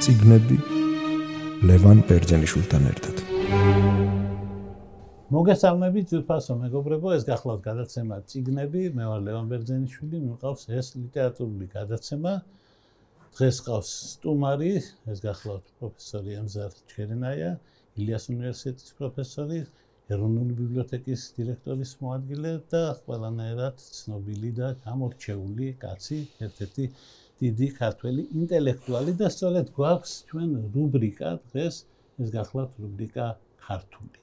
ციგნები ლევან ბერძენიშვილთან ერთად. მოგესალმებით ძვირფასო მეგობრებო, ეს გახლავთ გადაცემა ციგნები, მე ვარ ლევან ბერძენიშვილი, მიყავს ეს ლიტერატურული გადაცემა. დღეს ყავს სტუმარი, ეს გახლავთ პროფესორი ემზარ ჩერენაია, ილიას უნივერსიტეტის პროფესორი, ეროვნული ბიბლიოთეკის დირექტორის მოადგილე და ყველანაირად ცნობილი და გამორჩეული კაცი, ერთ-ერთი დიდი ქართველი ინტელექტუალი და სწორედ გვაქვს ჩვენ რუბრიკა დღეს ეს გახლავთ რუბრიკა ქართული.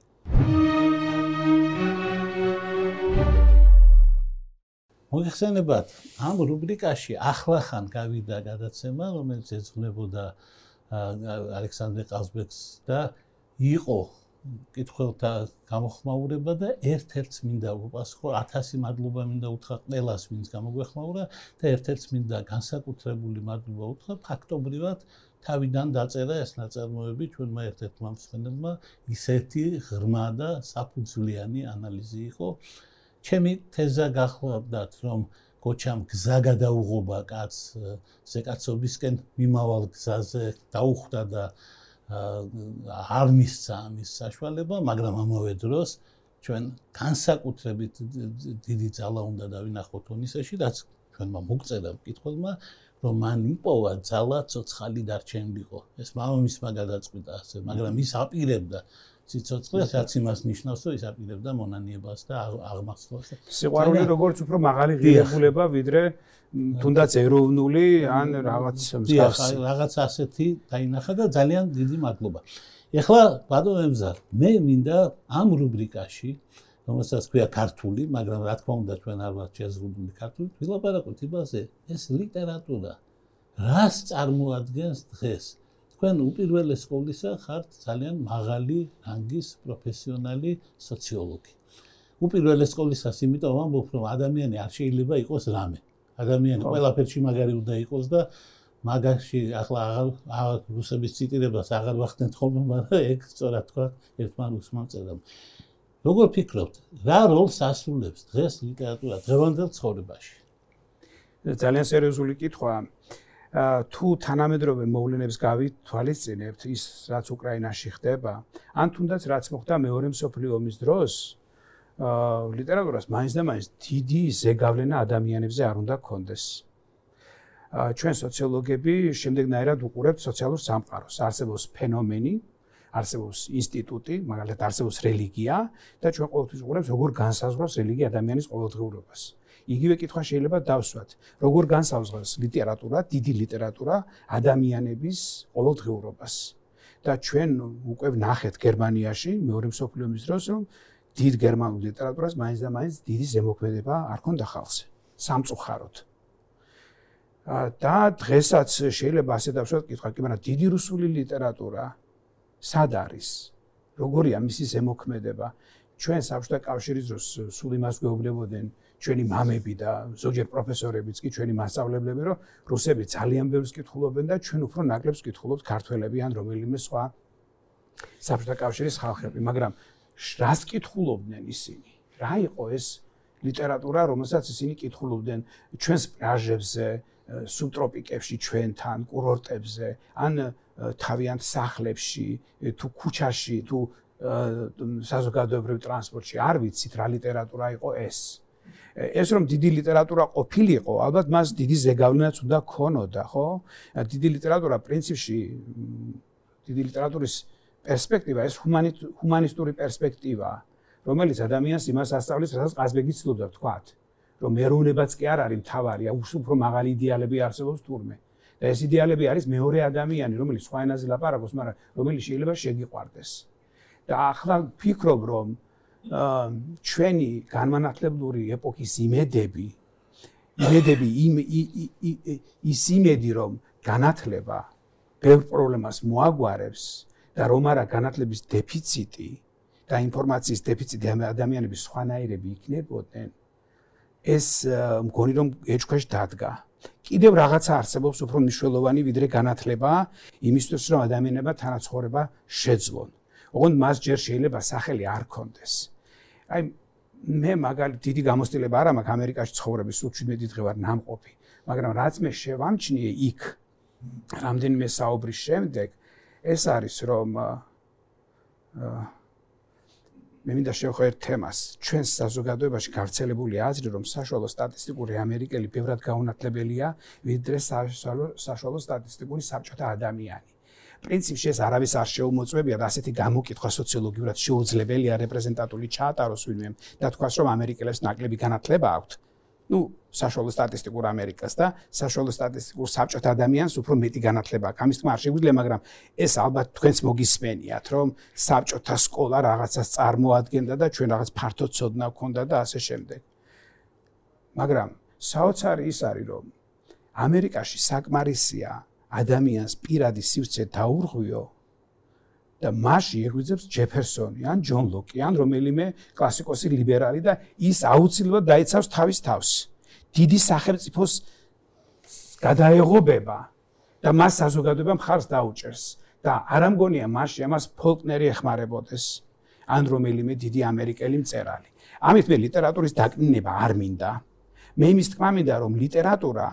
მოგეხსენებათ, ამ რუბრიკაში ახლახან გავიდა გადაცემა, რომელიც ეძღვნებოდა ალექსანდრე ყაზბეგს და იყო კითხველთა გამოხმაურება და ერთ-ერთს მინდა უპასუხო 1000 მადლობა მინდა უთხრა ყველას ვინც გამოგვეხმაურა და ერთ-ერთს მინდა განსაკუთრებული მადლობა უთხრა. ფაქტობრივად თავიდან დაწერა ეს ნაწარმოები ჩვენმა ერთ-ერთმა მსმენელმა ისეთი ღრმა და საფუძვლიანი ანალიზი იყო. ჩემი თეზა გახლავდათ რომ გოჩამ გზა გადაუღობა კაც ზეკაცობისკენ მიმავალ გზაზე დაუხვდა და არ მისცა ამის საშუალება, მაგრამ ამავე დროს ჩვენ განსაკუთრებით დიდი ძალა უნდა დავინახოთ უნისეში, რაც ჩვენმა მოგწერა მკითხველმა, რომ მან იპოვა ძალა ცოცხალი დარჩენილიყო. ეს მამამისმა გადაწყვიტა ასე, მაგრამ ის აპირებდა ციცოცხლეს, რაც იმას ნიშნავს, რომ ის აპირებდა მონანიებას და აღმასვლას. სიყვარული როგორც უფრო მაღალი ღირებულება, ვიდრე თუნდაც ეროვნული ან რაღაც მსგავსი რაღაც ასეთი დაინახა და ძალიან დიდი მადლობა. ეხლა ბატონ ემზარ, მე მინდა ამ რუბრიკაში რომელსაც ქვია ქართული, მაგრამ რა თქმა უნდა ჩვენ არ ვართ შეზღუდული ქართული, ვილაპარაკოთ იმაზე, ეს ლიტერატურა რას წარმოადგენს დღეს? თქვენ უპირველეს ყოვლისა ხართ ძალიან მაღალი რანგის პროფესიონალი სოციოლოგი. უპირველეს ყოვლისა, იმიტომ ვამბობ, რომ ადამიანი არ შეიძლება იყოს რამე. ადამიანი ყველაფერში მაგარი უნდა იყოს და მაგაში ახლა აღარ რუსების ციტირებას აღარ ვახდენთ ხოლმე, მაგრამ ეგ სწორად თქვა ერთმა რუსმა წერამ. როგორ ფიქრობთ, რა როლს ასრულებს დღეს ლიტერატურა დღევანდელ ცხოვრებაში? ძალიან სერიოზული კითხვაა. თუ თანამედროვე მოვლენებს გავითვალისწინებთ ის რაც უკრაინაში ხდება, ან თუნდაც რაც მოხდა მეორე მსოფლიო ომის დროს, აა ლიტერატურას მაინც და მაინც დიდი ზეგავლენა ადამიანებზე არ უნდა გქონდეს. ჩვენ სოციოლოგები შემდეგნაირად უყურებთ სოციალურ სამყაროს. არსებობს ფენომენი, არსებობს ინსტიტუტი, მაგალითად არსებობს რელიგია და ჩვენ ყოველთვის უყურებთ როგორ განსაზღვრავს რელიგია ადამიანის ყოველდღიურობას. იგივე კითხვა შეიძლება დავსვათ, როგორ განსაზღვრავს ლიტერატურა, დიდი ლიტერატურა ადამიანების ყოველდღიურობას. და ჩვენ უკვე ვნახეთ გერმანიაში მეორე მსოფლიო ომის დროს რომ დიდ გერმანულ ლიტერატურას მაინც და მაინც დიდი ზემოქმედება არ ქონდა ხალხზე სამწუხაროდ. და დღესაც შეიძლება ასე დავსვათ კითხვა, კი მაგრამ დიდი რუსული ლიტერატურა სად არის? როგორია მისი ზემოქმედება? ჩვენ საბჭოთა კავშირის დროს სულ იმას გვეუბნებოდნენ ჩვენი მამები და ზოგჯერ პროფესორებიც კი ჩვენი მასწავლებლები, რომ რუსები ძალიან ბევრს კითხულობენ და ჩვენ უფრო ნაკლებს კითხულობთ ქართველები ან რომელიმე სხვა საბჭოთა კავშირის ხალხები, მაგრამ რას კითხულობდნენ ისინი? რა იყო ეს ლიტერატურა, რომელსაც ისინი კითხულობდნენ ჩვენს პლაჟებზე, სუბტროპიკებში, ჩვენთან, კურორტებზე, ან თავიანთ სახლებში, თუ ქუჩაში, თუ საზოგადოებრივ ტრანსპორტში, არ ვიცით რა ლიტერატურა იყო ეს. ეს რომ დიდი ლიტერატურა ყოფილიყო, ალბათ მას დიდი ზეგავლენაც უნდა ქონოდა, ხო? დიდი ლიტერატურა პრინციპში დიდი ლიტერატურის პერსპექტივა ეს ჰუმანისტური პერსპექტივაა, რომელიც ადამიანს იმას ასწავლის, რასაც ყაზბეგი ცდილობდა თქვათ, რომ მეურნებაც კი არ არის მთავარი, უფრო მაღალი იდეალები არსებობს თურმე. და ეს იდეალები არის მეორე ადამიანი, რომელიც სხვა ენაზე ლაპარაკობს, მაგრამ რომელიც შეიძლება შეგიყვარდეს. და ახლა ვფიქრობ, რომ ჩვენი განმანათლებლური ეპოქის იმედები იმედები იმ ის იმედი რომ განათლება ბევრ პრობლემას მოაგვარებს და რომ არა განათლების დეფიციტი და ინფორმაციის დეფიციტი ადამიანების სხვანაირები იქნებოდნენ ეს მგონი რომ ეჭქვეშ დადგა. კიდევ რაღაცა არსებობს უფრო მნიშვნელოვანი ვიდრე განათლება იმისთვის რომ ადამიანებმა თანაცხოვრება შეძლონ. ოღონდ მას ჯერ შეიძლება სახელი არ კონდეს აი მე მაგალითად დიდი გამოცდილება არ მაქვს ამერიკაში ცხოვრების სულ 17 დღე ვარ ნამყოფი მაგრამ რაც მე შევამჩნიე იქ რამდენიმე საუბრის შემდეგ ეს არის რომ მე მინდა შევხვერ თემას. ჩვენს საზოგადოებაში გავრცელებული აზრი რომ საშუალო სტატისტიკური ამერიკელი ბევრად გაუნათლებელია ვიდრე საშუალო სტატისტიკური საბჭოთა ადამიანი პრინციპში ეს არავის არ შეუმოწმებია და ასეთი გამოკითხვა სოციოლოგიურად შეუძლებელია რეპრეზენტატული ჩაატაროს ვინმე და თქვას რომ ამერიკელებს ნაკლები განათლება აქვთ ну საშუალო სტატისტიკურ ამერიკას და საშუალო სტატისტიკურ საბჭოთა ადამიანს უფრო მეტი განათლება აქვს. ამის თქმა არ შეგვიძლია, მაგრამ ეს ალბათ თქვენც მოგისმენიათ, რომ საბჭოთა სკოლა რაღაცას წარმოადგენდა და ჩვენ რაღაც ფართო ცოდნა გვქონდა და ასე შემდეგ. მაგრამ საოცარი ის არის, რომ ამერიკაში საკმარისია ადამიანს პირადი სივრცე დაურღვიო და მასში ეგვიძებს ჯეფერსონი ან ჯონ ლოკი ან რომელიმე კლასიკოსი ლიბერალი და ის აუცილებლად დაიცავს თავის თავს. დიდი სახელმწიფოს გადაეღობება და მას საზოგადოება მხარს დაუჭერს და არ ამგონია მასში ამას ფოლკნერი ეხმარებოდეს ან რომელიმე დიდი ამერიკელი მწერალი. ამით მე ლიტერატურის დაკნინება არ მინდა. მე იმის თქმა მინდა რომ ლიტერატურა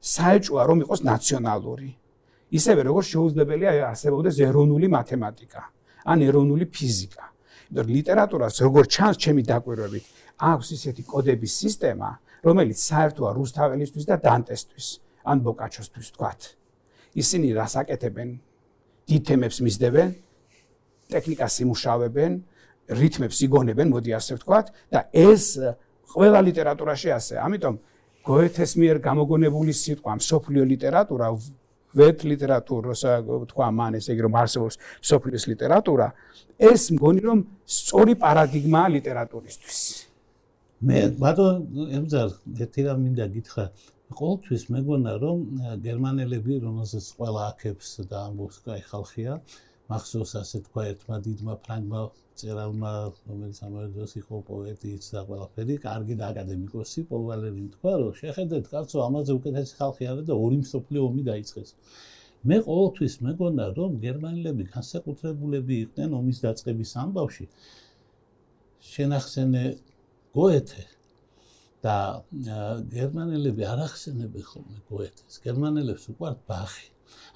საეჭვოა რომ იყოს ნაციონალური. ისევე როგორც შეუძლებელია არსებობდეს ეროვნული მათემატიკა ან ეროვნული ფიზიკა. იმიტომ რომ ლიტერატურას როგორც ჩანს ჩემი დაკვირვებით აქვს ისეთი კოდების სისტემა, რომელიც საერთოა რუსთაველისთვის და დანტესთვის ან ბოკაჩოსთვის თქვათ. ისინი რას აკეთებენ? დიდ თემებს მისდევენ, ტექნიკას იმუშავებენ, რითმებს იგონებენ, მოდი ასე ვთქვათ და ეს ყველა ლიტერატურაში ასე. ამიტომ გოეთეს მიერ გამოგონებული სიტყვა სოფლიო ლიტერატურა ვეთ ლიტერატურას თქვა მან ესე იგი რომ არსებობს სოფლის ლიტერატურა ეს მგონი რომ სწორი პარადიგმაა ლიტერატურისთვის მე ბატონ ემძარ ერთი რამ მინდა გითხრა. ყოველთვის მეგონა რომ გერმანელები რომელსაც ყველა აქებს და ამბობს კაი ხალხია მახსოვს ასე თქვა ერთმა დიდმა ფრანგმა წერალმა რომელიც ამავე დროს იყო პოეტიც და ყველაფერი კარგი და აკადემიკოსი პოლ ვალერიმ თქვა რომ შეხედეთ კაცო ამაზე უკეთესი ხალხი არა და ორი მსოფლიო ომი დაიწყეს. მე ყოველთვის მეგონა რომ გერმანელები განსაკუთრებულები იყვნენ ომის დაწყების ამბავში. შენახსენე გოეთე და გერმანელები არ ახსენებენ ხოლმე გოეთეს. გერმანელებს უყვართ ბახი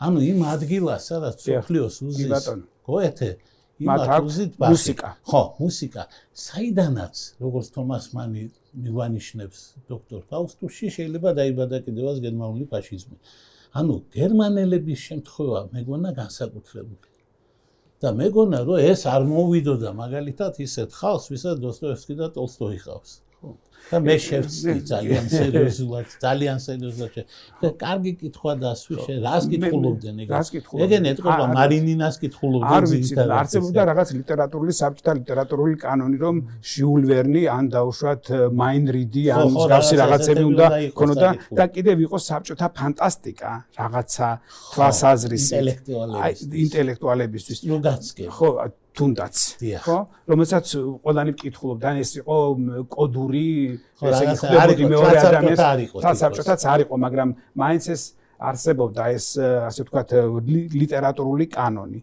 ანუ იმ ადგილას სადაც სოფლიოს უზის გოეთე მათ აქვს მუსიკა. ხო მუსიკა. საიდანაც როგორც თომას მანი მივანიშნებს დოქტორ ფაუსტუსში შეიძლება დაიბადა კიდევაც გერმანული ფაშიზმი. ანუ გერმანელების შემთხვევა მეგონა განსაკუთრებული. და მეგონა რომ ეს არ მოვიდოდა მაგალითად ისეთ ხალხს ვისაც დოსტოევსკი და ტოლსტოი ხავს და მე შევწდი ძალიან სერიოზულად, ძალიან სერიოზულად. და კარგი კითხვა დასვიშე, რას კითხულობდნენ ეგ? ეგენ ეთქობა მარინინას კითხულობდნენ. არ ვიცი, არცებობდა რაღაც ლიტერატურული საბჭოთა ლიტერატურული კანონი, რომ ჟიულ ვერნი ან დაუშვათ მაინ რიდი ან მსგავსი რაღაცები უნდა ქონოდა და კიდევ იყო საბჭოთა ფანტასტიკა, რაღაცა თვალსაზრისი ინტელექტუალებისთვის. ნუ გაცკე. ხო, თუნდაც ხო? რომელსაც ყველანი მკითხულობდა ეს იყო კოდური ესე იგი ხდებოდი მეორე ადამიანს თასაბჭოთაც არ იყო მაგრამ მაინც ეს არსებობდა ეს ასე ვთქვათ ლიტერატურული კანონი.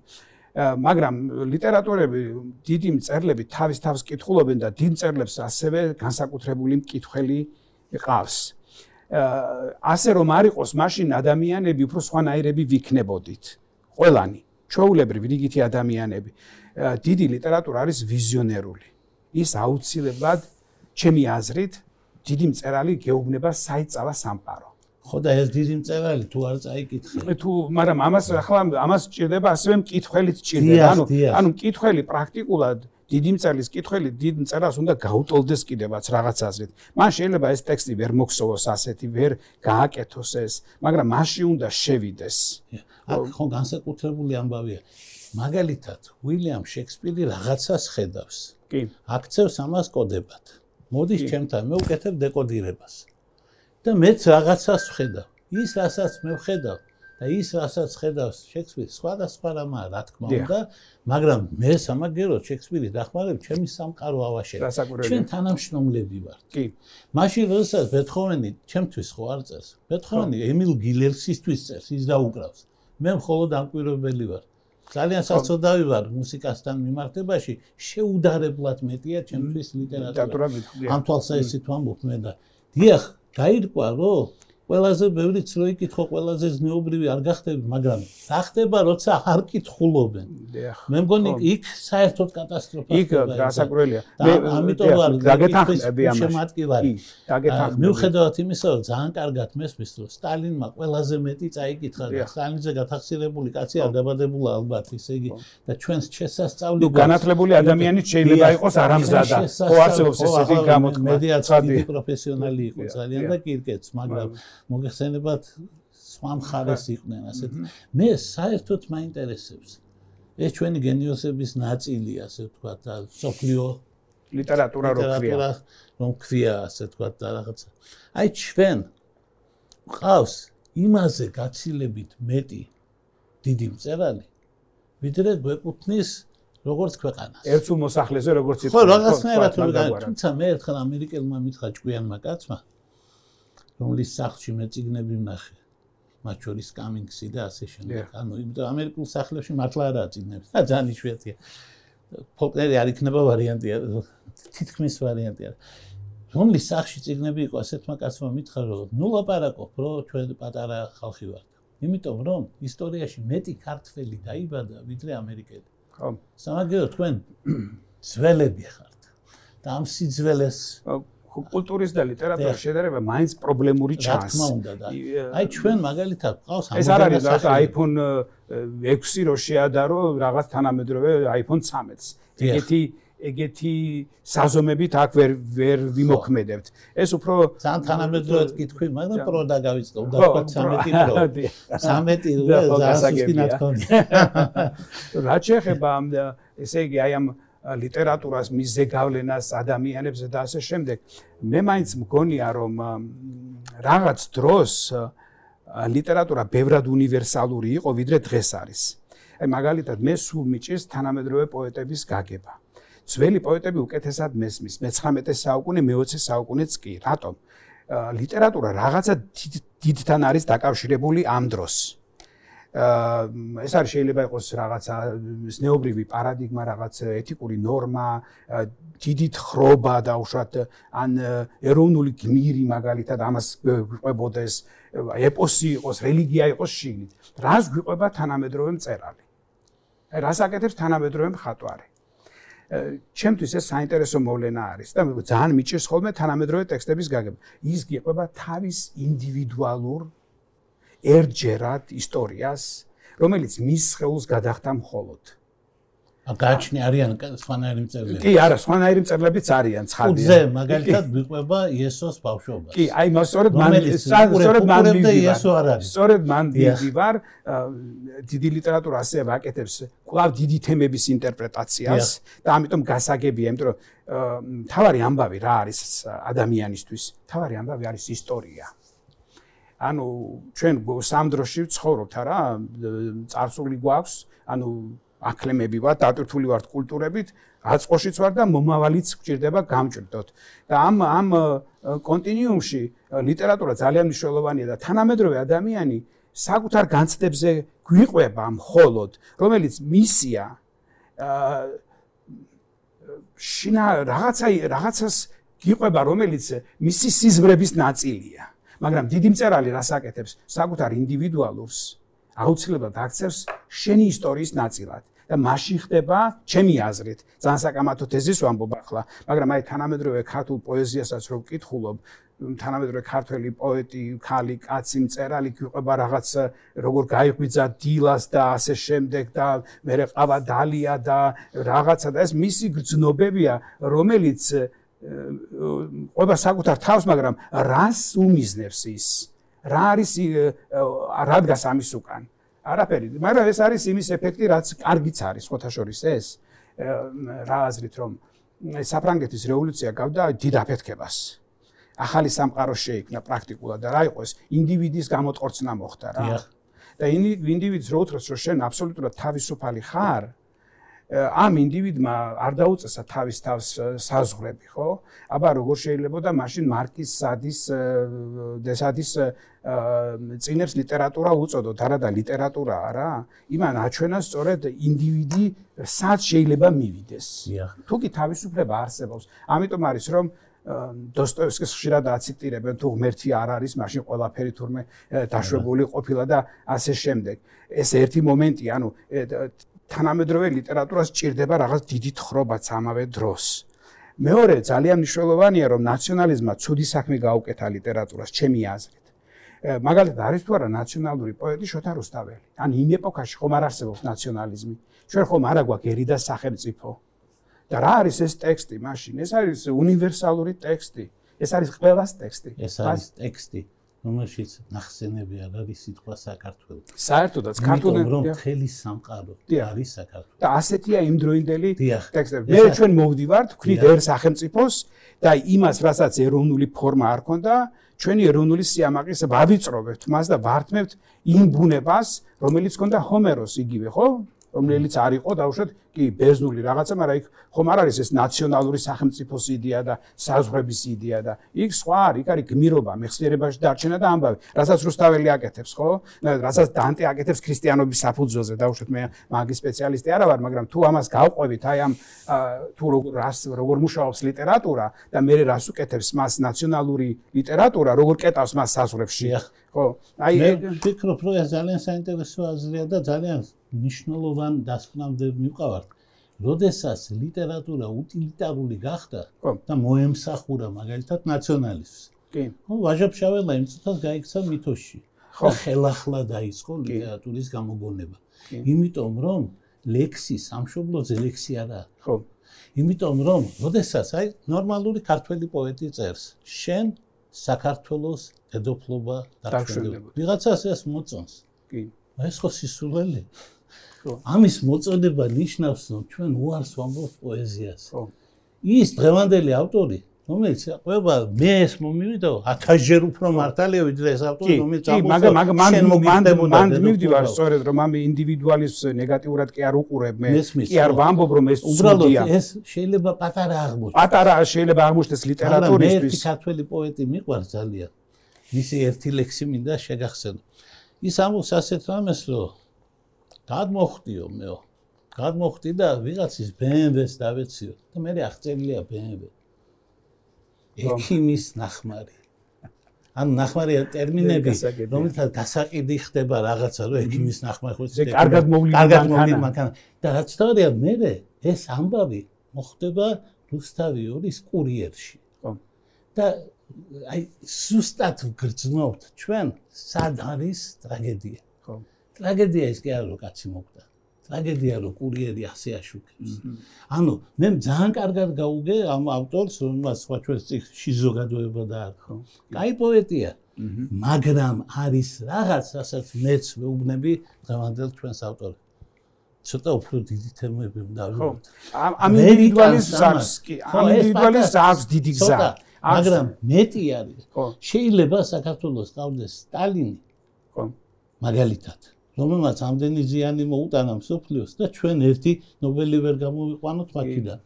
მაგრამ ლიტერატურები დიდი მწერლები თავის თავს კითხულობენ და დიდ მწერლებს ასევე განსაკუთრებული მკითხველი ყავს. ასე რომ არ იყოს მაშინ ადამიანები უფრო სხვანაირები ვიქნებოდით ყველანი ჩაულებრივი რიგითი ადამიანები დიდი ლიტერატურა არის ვიზიონერული. ის აუცილებლად ჩემი აზრით დიდი მწერალი გეუბნება საიწავა სამყარო. ხო და ეს დიდი მწერალი თუ არ წაიკითხე. თუ მაგრამ ამას ახლა ამას ჭირდება ასევე მკითხველიც ჭირდება. ანუ ანუ მკითხველი პრაქტიკულად დიდი მწერლის მკითხველი დიდ მწერალს უნდა გაუტოლდეს კიდევაც რაღაც აზრით. მან შეიძლება ეს ტექსტი ვერ მოხსოვოს ასეთი, ვერ გააკეთოს ეს, მაგრამ მასში უნდა შევიდეს. აქ ხო განსაკუთრებული ამბავია. მაგალითად, უილიამ შექსპირი რაღაცას ხედავს. კი. აქცევს ამას კოდებად. მოდის ჩემთან, მე უკეთებ დეკოდირებას. და მეც რაღაცას ვხედავ. ის რასაც მე ვხედავ და ის რასაც ხედავს შექსპირი, სხვადასხვა რამაა, რა თქმა უნდა, მაგრამ მე სამაგეროთ შექსპირი დახმარებ ჩემი სამყარო ავაშენებ. ჩვენ თანამშრომლები ვართ. კი. მაშინ როდესაც ბეთჰოვენი ჩემთვის ხო არ წერს? ბეთჰოვენი ემილ გილერსისთვის წერს, ის დაუკრავს. მე მხოლოდ ამკვირვებელი ვარ. ძალიან საწოდავი ვარ მუსიკასთან მიმართებაში შეუდარებლად მეტია ჩემთვის ლიტერატურა ამ თვალსაზრისით ვამბობ მე და დიახ გაირკვა რომ ყველაზე ბევრი ცროი კითხო, ყველაზე ზნეობრივი არ გახდები, მაგრამ გახდება, როცა არ კითხულობენ. მე მგონი იქ საერთოდ კატასტროფა. იქ გასაკვირველია. მე ამიტომ ვარ გაგეთანხმები ამაში. შემატკივარი. გაგეთანხმები. მიუხედავად იმისა, რომ ძალიან კარგად მესმის, რომ სტალინმა ყველაზე მეტი წაიკითხა და სტალინზე გათახსირებული კაცი არ დაბადებულა ალბათ, ისე იგი და ჩვენს შესასწავლი განათლებული ადამიანიც შეიძლება იყოს არამზადა. ხო არსებობს ესეთი გამოთქმა. მედიაცი დიდი პროფესიონალი იყო ძალიან და კირკეც, მაგრამ მოგეხსენებათ სხვა მხარეს იყვნენ ასეთი. მე საერთოდ მაინტერესებს ეს ჩვენი გენიოსების ნაწილი, ასე ვთქვათ, და სოფლიო ლიტერატურა რო ქვია. ლიტერატურა რომ ქვია, ასე ვთქვათ, და რაღაცა. აი ჩვენ ყავს იმაზე გაცილებით მეტი დიდი მწერალი, ვიდრე გვეკუთნის როგორც ქვეყანას. ერთულ მოსახლეზე როგორც იყო. ხო, რაღაცნაირად თუმცა მე ერთხელ ამერიკელმა მითხრა ჭკვიანმა კაცმა, რომლის სახლში მე ციგნები ვნახე. მათ შორის კამინგსი და ასე შემდეგ. ანუ იმიტომ ამერიკულ სახლებში მართლა არაა ციგნები. და ძალიან იშვიათია. ფოლკლორი არ იქნება ვარიანტია, თითქმის ვარიანტია. რომლის სახლში ციგნები იყო, ასეთმა კაცმა მითხრა, რომ ნუ ლაპარაკობ, რომ ჩვენ პატარა ხალხი ვართ. იმიტომ რომ ისტორიაში მეტი ქართველი დაიბადა, ვიდრე ამერიკელი. ხო. სამაგერო თქვენ ძველები ხართ. და ამ სიძველეს კულტურის და ლიტერატურის შედარება მაინც პრობლემური ჩანს. რა თქმა უნდა და აი ჩვენ მაგალითად ყავს ამ ეს არ არის რა iPhone 6 რო შეადარო რაღაც თანამედროვე iPhone 13-ს. ეგეთი ეგეთი საზომებით აქ ვერ ვერ ვიმოქმედებთ. ეს უფრო ძალიან თანამედროვე კითხვი, მაგრამ პრო დაგავიწყო, უნდა თქვა 13 პრო. 13 ძალიან სუსტი ნათქონია. რა შეიძლება ესე იგი აი ამ ლიტერატურას მისზე გავლენას ადამიანებზე და ასე შემდეგ. მე მაინც მგონია რომ რაღაც დროს ლიტერატურა ბევრად უნივერსალური იყო ვიდრე დღეს არის. აი მაგალითად მე სულ მიჭირს თანამედროვე პოეტების გაგება. ძველი პოეტები უკეთესად მესმის მე-19 საუკუნე, მე-20 საუკუნეც კი. რატომ? ლიტერატურა რაღაცა დიდთან არის დაკავშირებული ამ დროს. ეს არის შეიძლება იყოს რაღაცა ზნეობრივი პარადიგმა, რაღაც ეთიკური ნორმა, დიდი თხრობა და უშუალოდ ან ეროვნული გმირი მაგალითად ამას გვიყვებოდეს, ეპოსი იყოს, რელიგია იყოს შიგნით. რას გვიყვება თანამედროვე მწერალი? აი რას აკეთებს თანამედროვე მხატვარი? ჩემთვის ეს საინტერესო მოვლენა არის და ძალიან მიჭირს ხოლმე თანამედროვე ტექსტების გაგება. ის გიყვება თავის ინდივიდუალურ ერთჯერად ისტორიას, რომელიც მის ხელს გადახდა მხოლოდ. გააჩნი არიან სხვანაირი მწერლები. კი, არა, სხვანაირი მწერლებიც არიან, ცხადია. უძე, მაგალითად, მიყვება იესოს ბავშვობა. კი, აი, მას სწორედ მან სწორედ მან მივიდა. სწორედ მან მივიდა, დიდი ლიტერატურა ასე ვაკეთებს, კვლავ დიდი თემების ინტერპრეტაციას და ამიტომ გასაგებია, იმიტომ რომ თავარი ამბავი რა არის ადამიანისთვის? თავარი ამბავი არის ისტორია. ანუ ჩვენ სამ დროში ვცხოვრობთ არა? წარსული გვაქვს, ანუ აკლემები ვარ, დატვირთული ვარ კულტურებით, აწყოშიც ვარ და მომავალიც გვჭირდება გამჭრდოთ. და ამ ამ კონტინიუმში ლიტერატურა ძალიან მნიშვნელოვანია და თანამედროვე ადამიანი საკუთარ განცდებზე გვიყვება მხოლოდ, რომელიც მისია შინა რაღაცა რაღაცას გიყვება, რომელიც მისი სიზმრების ნაწილია. მაგრამ დიდი მწერალი რას აკეთებს? საკუთარ ინდივიდუალურს აუცილებლად აქცევს შენი ისტორიის ნაწილად. და მასში ხდება ჩემი აზრით ძალიან საკამათო თეზის ვამბობ ახლა მაგრამ აი თანამედროვე ქართულ პოეზიასაც რო ვკითხულობ თანამედროვე ქართველი პოეტი ხალი კაცი მწერალი გვიყვება რაღაც როგორ გაიღვიძა დილას და ასე შემდეგ და მე ყავა დალია და რაღაცა და ეს მისი გრძნობებია რომელიც ყובה საკუთარ თავს, მაგრამ რას უმიზნებს ის? რა არის რა დგას ამის უკან? არაფერი. მაგრამ ეს არის იმის ეფექტი, რაც კარგიც არის, სხვათა შორის ეს. რა აზრით რომ საფრანგეთის რევოლუცია გავდა დიდ აფეთქებას. ახალი სამყარო შეიქმნა პრაქტიკულად და რა იყო ეს? ინდივიდის გამოწყორცნა მოხდა რა. და ინდივიდს რო უთხრეს რომ შენ აბსოლუტურად თავისუფალი ხარ, ამ ინდივიდმა არ დაუწესა თავის თავს საზღვრები, ხო? აბა როგორ შეიძლება და მაშინ მარკის სადის დესადის წინებს ლიტერატურა უწოდოთ, არა და ლიტერატურა არა? იმან აჩვენა სწორედ ინდივიდი სად შეიძლება მივიდეს. თუ კი თავისუფლება არსებობს, ამიტომ არის რომ დოსტოევსკის ხშირად აციტირებენ თუ ღმერთი არ არის, მაშინ ყველაფერი თურმე დაშვებული ყოფილა და ასე შემდეგ. ეს ერთი მომენტი, ანუ თანამედროვე ლიტერატურას ჭირდება რაღაც დიდი თხრობაც ამავე დროს. მეორე ძალიან მნიშვნელოვანია რომ ნაციონალიზმმა ცუდი საქმე გაუკეთა ლიტერატურას, ჩემი აზრით. მაგალითად არის თუ არა ნაციონალური პოეტი შოთა რუსთაველი. ან იმ ეპოქაში ხომ არ არსებობს ნაციონალიზმი. ჩვენ ხომ არა გვაქვს ერი და სახელმწიფო. და რა არის ეს ტექსტი მაშინ? ეს არის უნივერსალური ტექსტი. ეს არის ყველას ტექსტი. ეს არის ტექსტი, რომელშიც ნახსენები არის სიტყვა საქართველოს. საერთოდაც ქართული რომ ხელი სამყარო არის საქართველოს. და ასეთია იმდროინდელი ტექსტები. მე ჩვენ მოვდივართ, ვქნით ერთ სახელმწიფოს და იმას, რასაც ეროვნული ფორმა არ ქონდა, ჩვენი ეროვნული სიამაყის ვავიწრობთ მას და ვართმევთ იმ ბუნებას, რომელიც ქონდა ჰომეროს იგივე, ხო? რომელიც არ იყო დაუშვათ კი ბეზნული რაღაცა, მაგრამ იქ ხომ არ არის ეს ნაციონალური სახელმწიფოს იდეა და საზღვრების იდეა და იქ სხვა არის, იქ არის გმირობა, მეხსიერებაში დარჩენა და ამბავი, რასაც რუსთაველი აკეთებს, ხო? რასაც დანტე აკეთებს ქრისტიანობის საფუძველზე, დაუშვათ მე მაგის სპეციალისტი არა ვარ, მაგრამ თუ ამას გავყვებით, აი ამ თუ როგორ რას როგორ მუშაობს ლიტერატურა და მე რას უკეთებს მას ნაციონალური ლიტერატურა, როგორ კეტავს მას საზღვრებში, ხო? აი მე ვფიქრობ, რომ ეს ძალიან საინტერესო აზრია და ძალიან მნიშვნელოვან დასკვნამდე მივყავართ. როდესაც ლიტერატურა უტილიტარული გახდა და მოემსახურა მაგალითად ნაციონალიზმს. კი. ნუ ვაჟა-ფშაველა იმ წუთას გაიქცა მითოში. ხო, ხელახლა დაიწყო ლიტერატურის გამოგონება. იმიტომ რომ ლექსი სამშობლოზე ლექსი არაა. ხო. იმიტომ რომ როდესაც აი ნორმალური ქართველი პოეტი წერს, შენ საქართველოს დედოფლობა დაგშველდება. ვიღაცას ეს მოწონს. კი. ეს ხო სისულელია. ამის მოწოდება ნიშნავს, რომ ჩვენ უარს ვამბობთ პოეზიას. ის დღევანდელი ავტორი, რომელიც ყובה მე ეს მომივიდა 1000-ჯერ უფრო მართალია ვიდრე ეს ავტორი, რომელიც ამბობს. კი, მაგრამ მაგრამ მან მან მივდივარ სწორედ რომ ამ ინდივიდუალიზმს ნეგატიურად კი არ უყურებ მე. კი არ ვამბობ რომ ეს უბრალოდ ეს შეიძლება პატარა აღმოჩნდეს. პატარა შეიძლება აღმოჩნდეს ლიტერატურისთვის. მე ერთი ქართველი პოეტი მიყვარს ძალიან. მისი ერთი ლექსი მინდა შეგახსენო. ის ამბობს ასეთ რამეს, რომ გადმოხტიო მეო. გადმოხტი და ვიღაცის BMW-ს დავეციო და მე აღწერილია BMW. ექიმის ნახმარი. ან ნახმარია ტერმინები, რომელთაც გასაყიდი ხდება რაღაცა, რომ ექიმის ნახმარი ხო ეს კარგად მოვლილი კარგად მოვლილი მანქანა. და რაც თორია მე ეს ამბავი მოხდება რუსთავი ორის კურიერში. ხო. და აი სუსტად გრძნობთ ჩვენ სად არის ტრაგედია. ტრაგედია ის კი არა რომ კაცი მოკვდა. ტრაგედია რომ კურიერი ასე აშუქებს. ანუ მე ძალიან კარგად გაუგე ამ ავტორს, რომელსაც სხვა ჩვენს ციხში ზოგადოება და ხო. კაი პოეტია. მაგრამ არის რაღაც, რასაც მეც მეუბნები დღევანდელ ჩვენს ავტორს. ცოტა უფრო დიდი თემები უნდა ვიყოთ. ამ ამ ინდივიდუალიზმს აქვს კი, ამ ინდივიდუალიზმს აქვს დიდი გზა. მაგრამ მეტი არის. შეიძლება საქართველოს ყავდეს სტალინი. ხო. მაგალითად. რომელმაც ამდენი ზიანი მოუტანა მსოფლიოს და ჩვენ ერთი ნობელი ვერ გამოვიყვანოთ მაქიდან.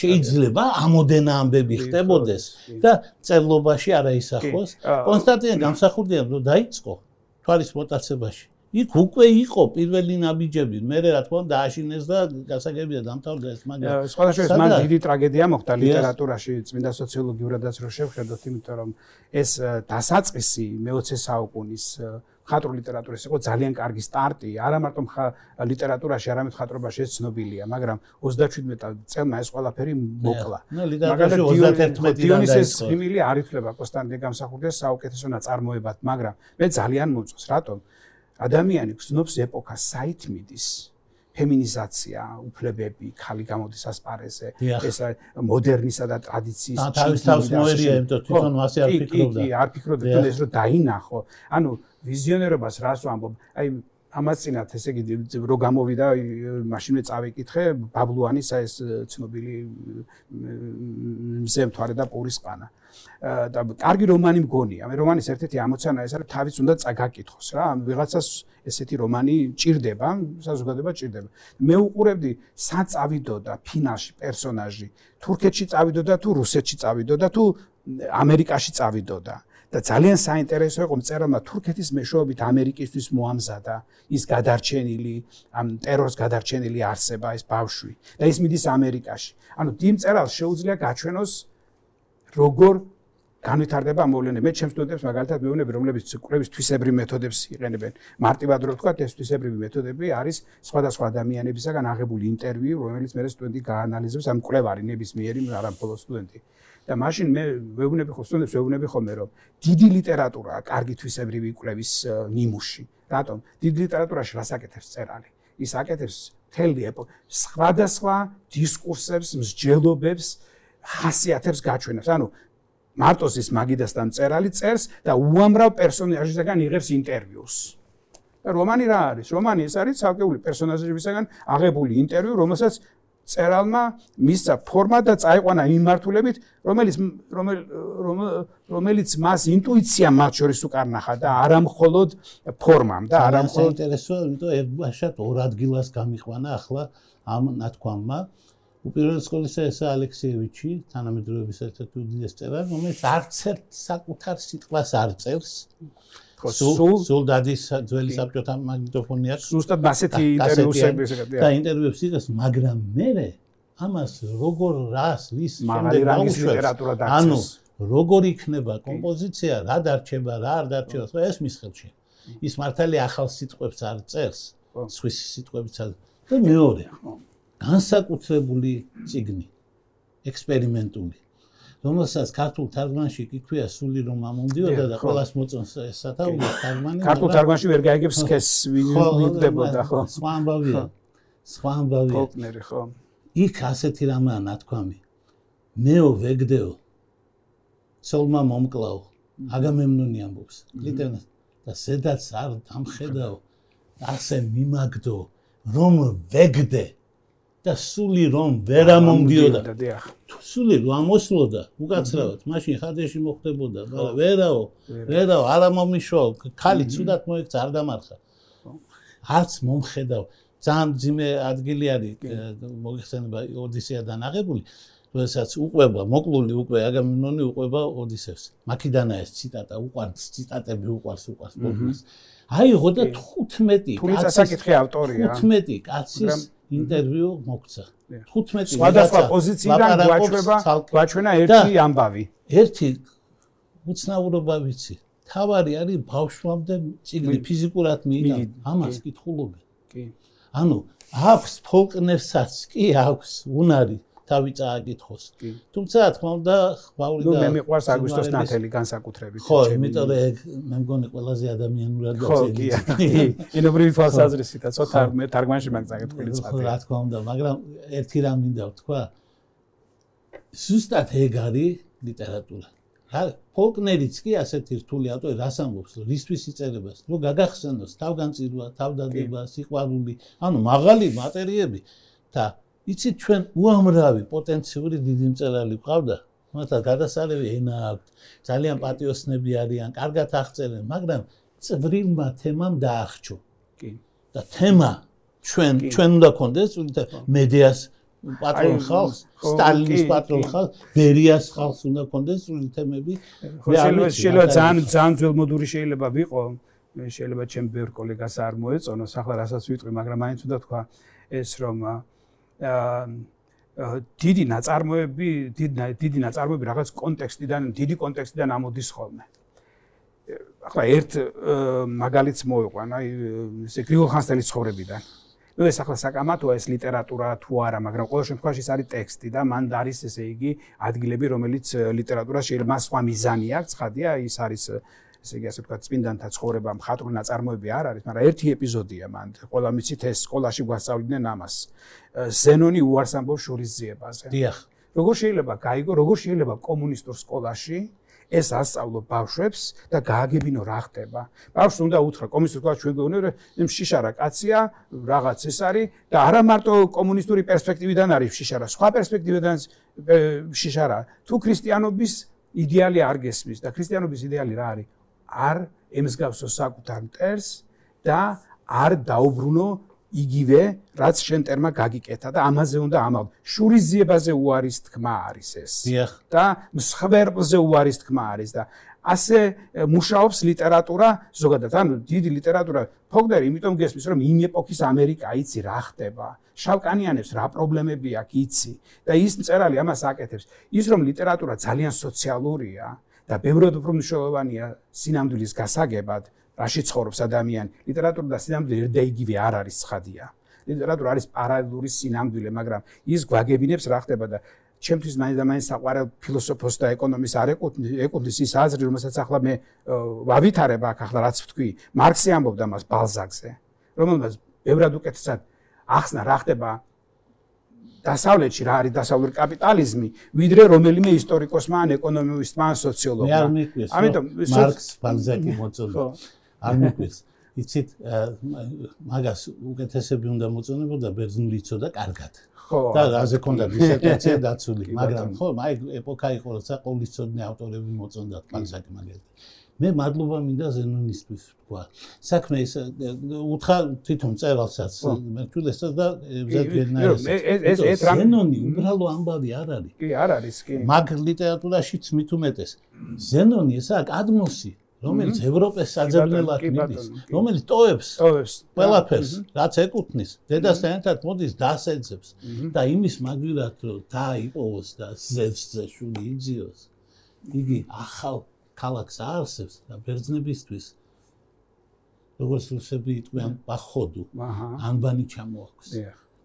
შეიძლება ამოდენა ამბები ხდებოდეს და წერლობაში არა ისახოს. კონსტანტინე გამსახურდია რომ დაიწყო თვალის მოტაცებაში. იქ უკვე იყო პირველი ნაბიჯები, მე რა თქმა უნდა დააშინეს და გასაგებია დამთავრდა ეს მაგრამ სხვადასხვა მან დიდი ტრაგედია მოხდა ლიტერატურაში, წმინდა სოციოლოგიურადაც რო შევხედოთ, იმიტომ რომ ეს დასაწყისი მე-20 საუკუნის ხატრული ლიტერატურის იყო ძალიან კარგი სტარტი, არა მარტო ლიტერატურაში, არამედ ხატრობაში ეს ცნობილია, მაგრამ 37 წელმა ეს ყველაფერი მოკლა. ლიტერატურაში 31 დიონისეს ხიმილი არ ითვლება კონსტანტინე გამსახურდეს საუკეთესო ნაწარმოებად, მაგრამ მე ძალიან მომწონს, რატომ? ადამიანი გრძნობს ეპოქას საითმიდის ფემინიზაცია, უფლებები, ხალი გამოდის ასპარეზე, ეს მოდერნისა და ტრადიციის თავის თავს მოერია, იმიტომ თვითონ მასე არ ფიქრობდა. კი, კი, არ ფიქრობდა, ეს რომ დაინახო. ანუ ვიზიონერობას რას ვამბობ? აი ამაცინათ ესე იგი რო გამოვიდა მაშინვე წავიკითხე ბაბლუანის ეს ცნობილი მზე მთვარე და პურის ყანა. და კარგი რომანი მგონია. მე რომანის ერთ-ერთი ამოცანა ეს არის თავის უნდა წაგაკითხოს რა. ვიღაცას ესეთი რომანი ჭირდება, საზოგადოება ჭირდება. მე უყურებდი საწავიდოდა ფინალში პერსონაჟი თურქეთში წავიდოდა თუ რუსეთში წავიდოდა თუ ამერიკაში წავიდოდა. და ძალიან საინტერესო იყო მწერალმა თურქეთის მეშვეობით ამერიკისთვის მოამზადა ის გადარჩენილი ამ ტერორს გადარჩენილი არსება ეს ბავშვი და ის მიდის ამერიკაში. ანუ დიმ წერალს შეუძლია გაჩვენოს როგორ განვითარდება მოვლენები. მე ჩემს სტუდენტებს მაგალითად მეუბნები, რომლებიც კვლევის თვისებრივ მეთოდებს იყენებენ. მარტივად რო ვთქვა, ეს თვისებრივი მეთოდები არის სხვადასხვა ადამიანებისგან აღებული ინტერვიუ, რომელიც მე სტუდენტი გაანალიზებს ამ კვლევარი ნებისმიერი არამხოლოდ სტუდენტი. და მაშინ მე მეუბნები ხო სტუდენტებს მეუბნები ხოლმე რომ დიდი ლიტერატურაა კარგი თვისებრივი კვლევის ნიმუში. რატომ? დიდი ლიტერატურაში რასაკეთებს წერალი? ის აკეთებს თელი ეპო სხვადასხვა დისკურსებს, მსჯელობებს, ხასიათებს გაჩვენებს. ანუ მარტოს ის მაგიდასთან წერალი წერს და უამრავ პერსონაჟისგან იღებს ინტერვიუს. რომანი რა არის? რომანი ეს არის ცალკეული პერსონაჟებისგან აღებული ინტერვიუ, რომელსაც წერალმა მისცა ფორმა და წაიყვანა იმართულებით, რომელიც რომელიც მას ინტუიცია მათ შორის უკარნახა და არა მხოლოდ ფორმამ და არა მხოლოდ ინტერესოა, იმიტომ ერთბაშად ორ ადგილას გამიყვანა ახლა ამ ნათქვამმა. უპირველეს ყოვლისა ეს ალექსიევიჩი, თანამედროვეობის ერთ-ერთი უდიდესი წერა, რომელიც არც ერთ საკუთარ სიტყვას არ წერს. სულ სულ დადის ძველი საბჭოთა მაგნიტოფონი აქვს. ზუსტად ასეთი ინტერვიუსები ისე და ინტერვიუებს იღებს, მაგრამ მე ამას როგორ რას ვის შემდეგ დაუშვებს? ანუ როგორ იქნება კომპოზიცია, რა დარჩება, რა არ დარჩება, ხო ეს მის ხელში. ის მართალია ახალ სიტყვებს არ წერს, სხვის სიტყვებიც არ და მეორე. განსაკუთრებული ციგნი ექსპერიმენტული რომელსაც ქართულ თარგმანში კი ქვია სული რომ ამომდიოდა და ყოველას მოწონს ეს სათაური თარგმანი ქართულ თარგმანში ვერ გაიგებს ხეს ვიდებოდა ხო სხვა ამბავია სხვა ამბავია. ფოლკნერი ხო. იქ ასეთი რამაა ნათქვამი მეო ვეგდეო. სოლმა მომკლაო. აგამემნონი ამბობს. ლიტენა და ზედაც არ დამხედაო. ასე მიმაგდო რომ ვეგდე და სული რომ ვერ ამომდიოდა. სული რომ ამოსვლოდა, უკაცრავად, მაშინ ხადეში მოხდებოდა, მაგრამ ვერაო, ვერაო, არ ამომიშო, ხალი ცუდად მოიქცა, არ დამარხა. არც მომხედავ, ძალიან ძიმე ადგილი არის მოგეხსენება ოდისეადან აღებული, როდესაც უყვება, მოკლული უკვე აგამემნონი უყვება ოდისევს. მაქიდანა ეს ციტატა, უყვარს ციტატები უყვარს, უყვარს ბოლოს. აი, ხო და 15 თუმცა საკითხი ავტორია. 15 კაცის ინტერვიუ მოგცა. 15 სხვადასხვა პოზიციიდან გვაჩვენა გვაჩვენა ერთი ამბავი. ერთი უცნაურობა ვიცი. თავარი არის ბავშვამდე ციგნი ფიზიკურად მიიდა. ამას კითხულობენ. კი. ანუ აქვს ფოლკნერსაც კი აქვს უნარი თავი წააკითხოს. თუმცა რა თქმა უნდა, ხვაური და ნუ მე მიყვარს აგვისტოს ნათელი განსაკუთრებით. ხო, იმიტომ რომ მე მგონი ყველაზე ადამიანურად გაწედი. ხო, კი. ინობრივი ფალსაზრისით, ცოტა მე თარგმანში მაგზაკეთული წადი. ხო, რა თქმა უნდა, მაგრამ ერთი რამ მინდა ვთქვა. ზუსტად ეგ არის ლიტერატურა. რა ფოლკნერიც კი ასეთი რთული ავტორი რას ამბობს რისთვის იწერებას რომ გაგახსენოს თავგანწირვა თავდადება სიყვარული ანუ მაღალი მატერიები და იცით ჩვენ უამრავი პოტენციური დიდი მწერალი ყავდა მათთან გადასალევი ენა აქვს ძალიან პატიოსნები არიან კარგად აღწერენ მაგრამ წვრილმა თემამ დაახჩო. კი. და თემა ჩვენ ჩვენ უნდა კონდეს მედიას პატრონ ხალხს სტალინის პატრონ ხალხს ბერიას ხალხს უნდა კონდეს სული თემები. შეიძლება შეიძლება ძალიან ძალიან ძველმოდური შეიძლება ვიყო. შეიძლება ჩემ ბევრ კოლეგას არ მოეწონოს ახლა რასაც ვიტყვი მაგრამ მაინც უნდა თქვა ეს რომ დიდი ნაწარმოები, დიდი ნაწარმოები რაღაც კონტექსტიდან, დიდი კონტექსტიდან ამოდის ხოლმე. ახლა ერთ მაგალითს მოვიყვან, აი ესე გრიგოლ ხანძთელის ცხოვრებიდან. ნუ ეს ახლა საკამათოა ეს ლიტერატურა თუ არა, მაგრამ ყოველ შემთხვევაში ეს არის ტექსტი და მან დარის ესე იგი ადგილები, რომელიც ლიტერატურაში შეიძლება სხვა მიზანი აქვს, ხადია, ის არის ესე იგი ასე ვთქვათ, წმინდანთა ცხოვრება მხატვრული ნაწარმოები არ არის, მაგრამ ერთი ეპიზოდია მან. ყველა მიცით ეს სკოლაში გვასწავლიდნენ ამას. ზენონი უარს ამბობს შურისძიებაზე. დიახ. როგორ შეიძლება გაიგო, როგორ შეიძლება კომუნისტურ სკოლაში ეს ასწავლო ბავშვებს და გააგებინო რა ხდება. ბავშვს უნდა უთხრა კომუნისტურ სკოლაში ჩვენ გვეუბნები, რომ შიშარა კაცია, რაღაც ეს არის და არა მარტო კომუნისტური პერსპექტივიდან არის შიშარა, სხვა პერსპექტივიდან შიშარა. თუ ქრისტიანობის იდეალი არ გესმის და ქრისტიანობის იდეალი რა არის? არ ემსგავსო საკუთარ მტერს და არ დაუბრუნო იგივე რაც შენ ტერმა გაგიკეთა და ამაზე უნდა ამალ შურიზიებაზე უარის თქმა არის ეს და მსხვერპლზე უარის თქმა არის და ასე მუშაობს ლიტერატურა ზოგადად. ანუ დიდი ლიტერატურა ფოგდერი იმიტომ გესმის რომ იმ ეპოქის ამერიკა იცი რა ხდება. შავკანიანებს რა პრობლემები აქვს იცი და ის მწერალი ამას აკეთებს. ის რომ ლიტერატურა ძალიან სოციალურია და ბევრად უფრო მნიშვნელოვანია სინამდვილის გასაგებად, რაში ცხოვრობს ადამიანი. ლიტერატურა და სინამდვილე ერთ და იგივე არ არის ცხადია. ლიტერატურა არის პარალელური სინამდვილე, მაგრამ ის გვაგებინებს რა ხდება და ჩემთვის მაინც და მაინც საყვარელ ფილოსოფოს და ეკონომის არ ეკუთვნის ის აზრი, რომელსაც ახლა მე ვავითარებ აქ ახლა რაც ვთქვი, მარქსი ამბობდა მას ბალზაკზე, რომელმაც ბევრად უკეთესად ახსნა რა ხდება დასავლეთში რა არის დასავლური კაპიტალიზმი, ვიდრე რომელიმე ისტორიკოსმა ან ეკონომისტმა ან სოციოლოგმა. მე არ მიყვეს. ამიტომ მარქს ბალზაკი მოწონდა. არ მიყვეს. იცით მაგას უკეთესები უნდა მოწონებოდა ბერძნული იცოდა კარგად. ხო. და რაზე ქონდა დისერტაცია დაცული, მაგრამ ხო, აი ეპოქა იყო, როცა ყოვლისწოდნე ავტორები მოწონდათ ბალზაკი მაგალითად. მე მადლობა მინდა ზენონისთვის თქვა. საქმე ის უთხრა თვითონ წერალსაც, მე თვილესაც და ზედგენაერს. ეს ეს ზენონი უბრალო ამბავი არ არის. კი, არ არის, კი. მაგ ლიტერატურაშიც მით უმეტეს. ზენონი ესა კადმოსი რომელიც ევროპის საძებნელად მიდის, რომელიც ტოვებს ტოვებს ყველაფერს, რაც ეკუთვნის, დედასთან ერთად მოდის დასეძებს და იმის მაგვილად რომ დაიპოვოს და ზევსზე შული იძიოს. იგი ახალ ქალაქს აარსებს და ბერძნებისთვის როგორც რუსები იტყვიან ბახოდუ ანბანი ჩამოაქვს.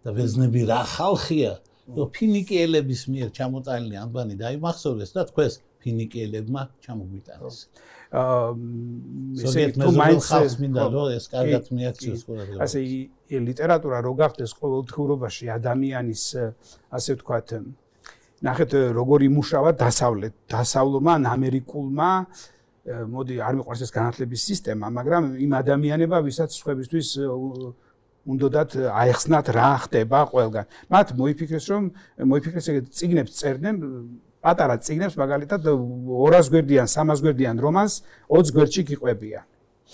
და ბერძნები რა ხალხია? რომ ფინიკიელების მიერ ჩამოტანილი ანბანი დაიმახსოვრეს და თქვენს ფინიკიელებმა ჩამოგვიტანეს. აა ესე თუ მაინც ხალხს მინდა რომ ეს კარგად მიაქციოს ყველაფერი. ასე იგი ლიტერატურა რო გახდეს ყოველდღიურობაში ადამიანის ასე ვთქვათ ნახეთ როგორ იმუშავა დასავლეთ დასავლურმა ან ამერიკულმა მოდი არ მიყვარს ეს განათლების სისტემა მაგრამ იმ ადამიანებმა ვისაც სხვებისთვის უნდათ აეხსნათ რა ხდება ყველგან. მათ მოიფიქრეს რომ მოიფიქრეს ეგ ციგნებს წერდნენ პატარა ციგნებს მაგალითად 200 გვერდიან 300 გვერდიან რომანს 20 გვერდში გიყვებიან.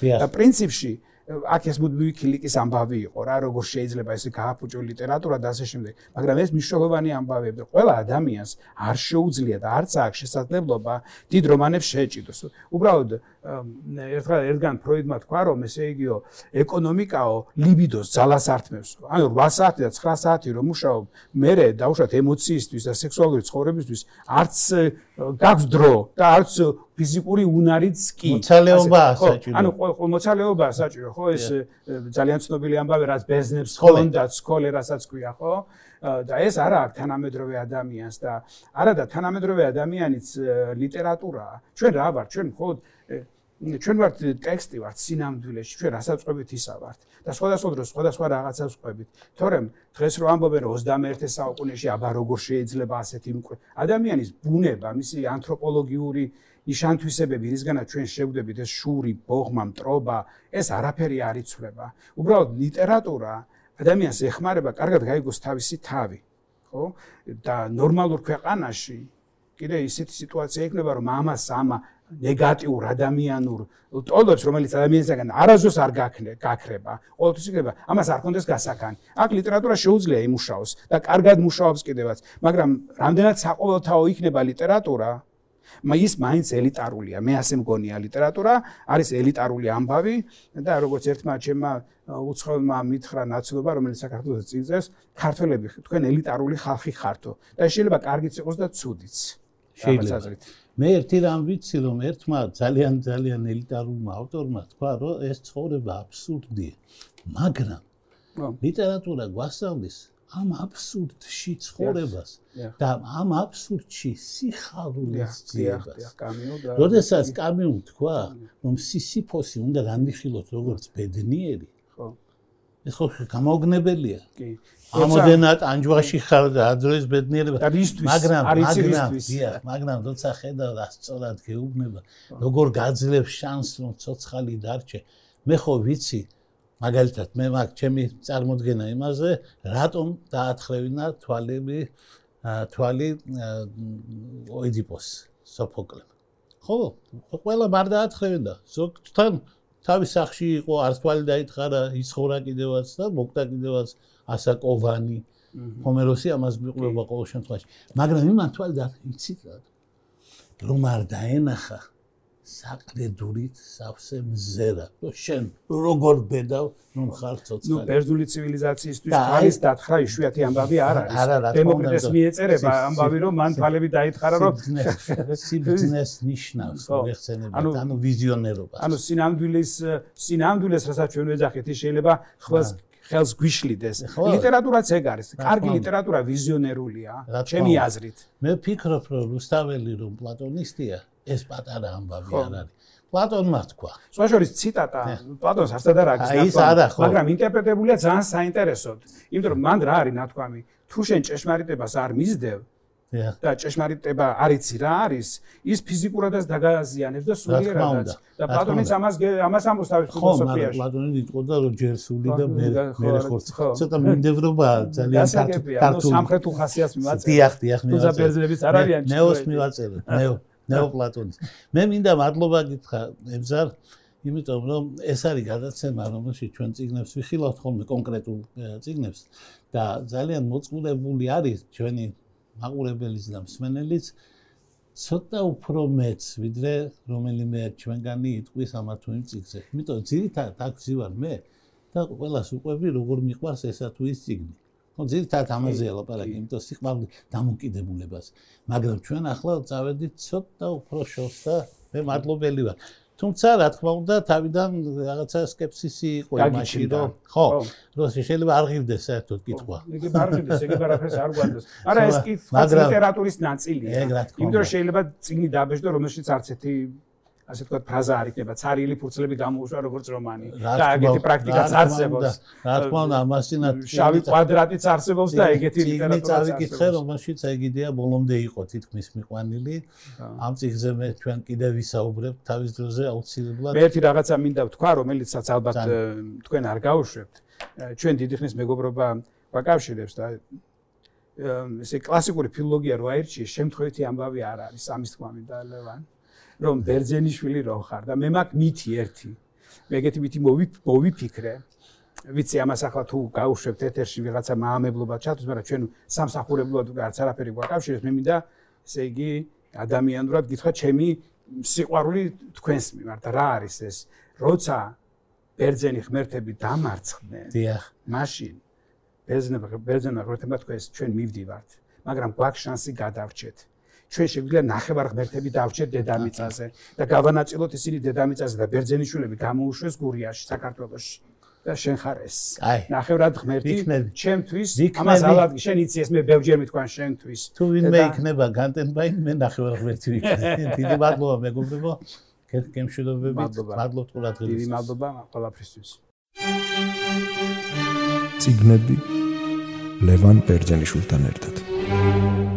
და პრინციპში აქ ეს მუდმივი ქილიკის ამბავი იყო რა როგორ შეიძლება ესე გააფუჭო ლიტერატურა და ასე შემდეგ. მაგრამ ეს მნიშვნელოვანი ამბავები და ყველა ადამიანს არ შეუძლია და არც აქვს შესაძლებლობა დიდ რომანებს შეეჭიდოს. უბრალოდ ერთხელ ერთგან ფროიდმა თქვა რომ ესე იგიო ეკონომიკაო ლიბიდოს ძალას ართმევს. ანუ 8 საათი და 9 საათი რომ მუშაობ მე დაუშვათ ემოციისთვის და სექსუალური ცხოვრებისთვის არც გაქვს დრო და არც ფიზიკური უნარიც კი. მოცალეობა საჭირო ანუ მოცალეობა საჭირო ხო ეს ძალიან ცნობილი ამბავი რაც ბეზნებს ხონდა სკოლე რასაც ქვია ხო? და ეს არა აქვს თანამედროვე ადამიანს და არა და თანამედროვე ადამიანიც ლიტერატურაა. ჩვენ რა ვარ ჩვენ ხო ჩვენ ვართ ტექსტი ვართ სინამდვილეში ჩვენ რასაწყობით ისა ვართ. და სხვადასხვა დროს სხვადასხვა რაღაცას ყვებით. თორემ დღეს რო ამბობენ რომ 21 საუკუნეში აბა როგორ შეიძლება ასეთი ადამიანის ბუნება მისი ანთროპოლოგიური ნიშანთვისებები რისგანაც ჩვენ შევდებით ეს შური ბოღმა მტრობა ეს არაფერი არ იცვლება. უბრალოდ ლიტერატურა ადამიანს ეხმარება კარგად გაიგოს თავისი თავი ხო? და ნორმალურ ქვეყანაში კიდე ისეთი სიტუაცია იქნება რომ ამას ამა ნეგატიურ ადამიანურ ტოლებს რომელიც ადამიანისგან არაზოს არ გაქნე გაქრება. ყოველთვის იქნება ამას არ კონდეს გასახანი. აქ ლიტერატურა შეუძლია იმუშაოს და კარგად მუშაობს კიდევაც მაგრამ რამდენად საყოველთაო იქნება ლიტერატურა ის მაინც ელიტარულია. მე ასე მგონია ლიტერატურა არის ელიტარული ამბავი და როგორც ერთმა ჩემმა უცხოელმა მითხრა ნაცნობა, რომელიც საქართველოს წინწეს, ქართველები თქვენ ელიტარული ხალხი ხართო და შეიძლება კარგიც იყოს და ცუდიც. შეიძლება. მე ერთი რამ ვიცი, რომ ერთმა ძალიან ძალიან ელიტარულმა ავტორმა თქვა, რომ ეს ცხოვრება აბსურდია. მაგრამ ლიტერატურა გვასწავლის ამ აბსურდში ცხოვრებას და ამ აბსურდში სიხარულის ძიებას. როდესაც კამიუ თქვა, რომ სისიფოსი უნდა განვიხილოთ როგორც ბედნიერი, ხო. ეს ხო გამოგნებელია. კი. ამოდენად ანჯვაში ხარ და ადრეს ბედნიერება. მაგრამ მაგრამ მაგრამ როცა ხედავ რა სწორად გეუბნება, როგორ გაძლევს შანსს რომ ცოცხალი დარჩე. მე ხო ვიცი, მაგალითად მე მაგ ჩემი წარმოდგენა იმაზე რატომ დაათხრევინა თვალები თვალი ოიდიპოს სოფოკლემ. ხო ყველა მარ დაათხრევინდა ზოგთან თავის სახში იყო არც თვალი დაითხარა იცხოვრა კიდევაც და მოკდა კიდევაც ასაკოვანი ჰომეროსი ამას მიყვება ყოველ შემთხვევაში. მაგრამ იმან თვალი და იცით რა რომ არ დაენახა საყრედურით სავსე მზერა. ნუ შენ როგორ ბედავ, ნუ ხარ ცოცხალი. ნუ ბერძნული ცივილიზაციისთვის თვალის დათხრა იშვიათი ამბავი არ არის. დემოკრატიას მიეწერება ამბავი, რომ მან თვალები დაითხარა, რომ სიბზნეს ნიშნავს, მოიხსენებათ, ანუ ვიზიონერობა. ანუ სინამდვილის სინამდვილეს რასაც ჩვენ ვეძახით, ის შეიძლება ხვალს ხელს გვიშლიდეს. ლიტერატურაც ეგ არის. კარგი ლიტერატურა ვიზიონერულია, ჩემი აზრით. მე ვფიქრობ, რომ რუსთაველი რომ პლატონისტია, ეს პატარა ამბავი არ არის. პლატონმა თქვა. სხვაშორის ციტატა პლატონს არცად არ აქვს ნათქვამი, მაგრამ ინტერპრეტებულია ძალიან საინტერესოდ. იმიტომ რომ მან რა არის ნათქვამი? თუ შენ ჭეშმარიტებას არ მისდევ, და ჭეშმარიტება არიცი რა არის, ის ფიზიკურადაც დაგაზიანებს და სულიერადაც. და პლატონიც ამას ამას ამბობს თავის ფილოსოფიაში. ხო, პლატონი იტყოდა რომ ჯერ სული და მე მე ხორცი. ცოტა მინდევრობა ძალიან ქართული. სამხრეთ უხასიათს მივაწერე. დიახ, დიახ, მივაწერე. თუ ზაბერძნებიც არ არიან. ნეოს მივაწერე. ნეო ნეოპლატონის. მე მინდა მადლობა გითხრა ებზარ, იმიტომ რომ ეს არის გადაცემა, რომელშიც ჩვენ ციგნებს ვიხილავთ ხოლმე კონკრეტულ ციგნებს და ძალიან მოწყვლებული არის ჩვენი მაყურებელიც და მსმენელიც ცოტა უფრო მეც ვიდრე რომელიმე ჩვენგანი იტყვის ამათ თუ იმ ციგზე. იმიტომ ძირითადად აქ ვზივარ მე და ყველას უყვები როგორ მიყვარს ესა თუ ის ციგნი. ну ძირთად ამაზეა ლაპარაკი, იმიტომ სიყვარული დამოკიდებულებას. მაგრამ ჩვენ ახლა წავედით ცოტა უფრო შორს და მე მადლობელი ვარ. თუმცა რა თქმა უნდა თავიდან რაღაცა скеფსისი იყო იმაში რომ ხო რომ შეიძლება არ ღირდეს საერთოდ კითხვა. ეგ არ ღირდეს ეგ არაფერს არ გვანდეს არა ეს კითხვა ლიტერატურის ნაწილია იმიტომ რომ შეიძლება წიგნი დაბეჭდო რომელშიც არც ერთი ასე თქვა ფრაზა არ იქნება. цаრილი ფურცლები გამოუშვა როგორც რომანი. და ეგეთი პრაქტიკაც არსებობს. რა თქმა უნდა ამასინათ შავი კვადრატიც არსებობს და ეგეთი ლიტერატურა წავიკითხე რომელშიც ეგ იდეა ბოლომდე იყო თითქმის მიყვანილი. ამ ციგზე მე ჩვენ კიდე ვისაუბრებ თავის დროზე აუცილებლად. მე ერთი რაღაცა მინდა ვთქვა რომელიცაც ალბათ თქვენ არ გაუშვებთ. ჩვენ დიდი ხნის მეგობრობა ვაკავშირებს და ესე კლასიკური ფილოლოგია რო აირჩიე შემთხვევითი ამბავი არ არის ამის თქმა მინდა ლევან რომ ბერძენიშვილი რო ხარ და მე მაქვს მითი ერთი. მე ეგეთი მითი მოვიფიქრე. ვიცი ამას ახლა თუ გაუშვებთ ეთერში ვიღაცა მაამებლობა ჩათოს, მაგრამ ჩვენ სამსახურებლად არც არაფერი გვაკავშირებს, მე მინდა ესე იგი ადამიანურად გითხრა ჩემი სიყვარული თქვენს მიმართ რა არის ეს? როცა ბერძენი ღმერთები დამარცხდნენ. დიახ. მაშინ ბერძნები ბერძენმა ღმერთებმა თქვენს ჩვენ მივდივართ, მაგრამ გვაქვს შანსი გადავრჩეთ. ჩვენ შეგვიძლია ნახევარ ღმერთები დავჭერ დედამიწაზე და გავანაწილოთ ისინი დედამიწაზე და ბერძენიშვილები გამოუშვეს გურიაში საქართველოში. და შენ ხარ ეს. ნახევრად ღმერთი ჩემთვის ამას ალბათ შენ იცი ეს მე ბევრჯერ მithქვან შენთვის. თუ ვინმე იქნება განტენბაი მე ნახევარ ღმერთი ვიქნები დიდი მადლობა მეგობრებო. გემშვიდობებით. მადლობთ ყურადღებისთვის დიდი მადლობა ყველაფრისთვის. ციგნები ლევან ბერძენიშვილთან ერთად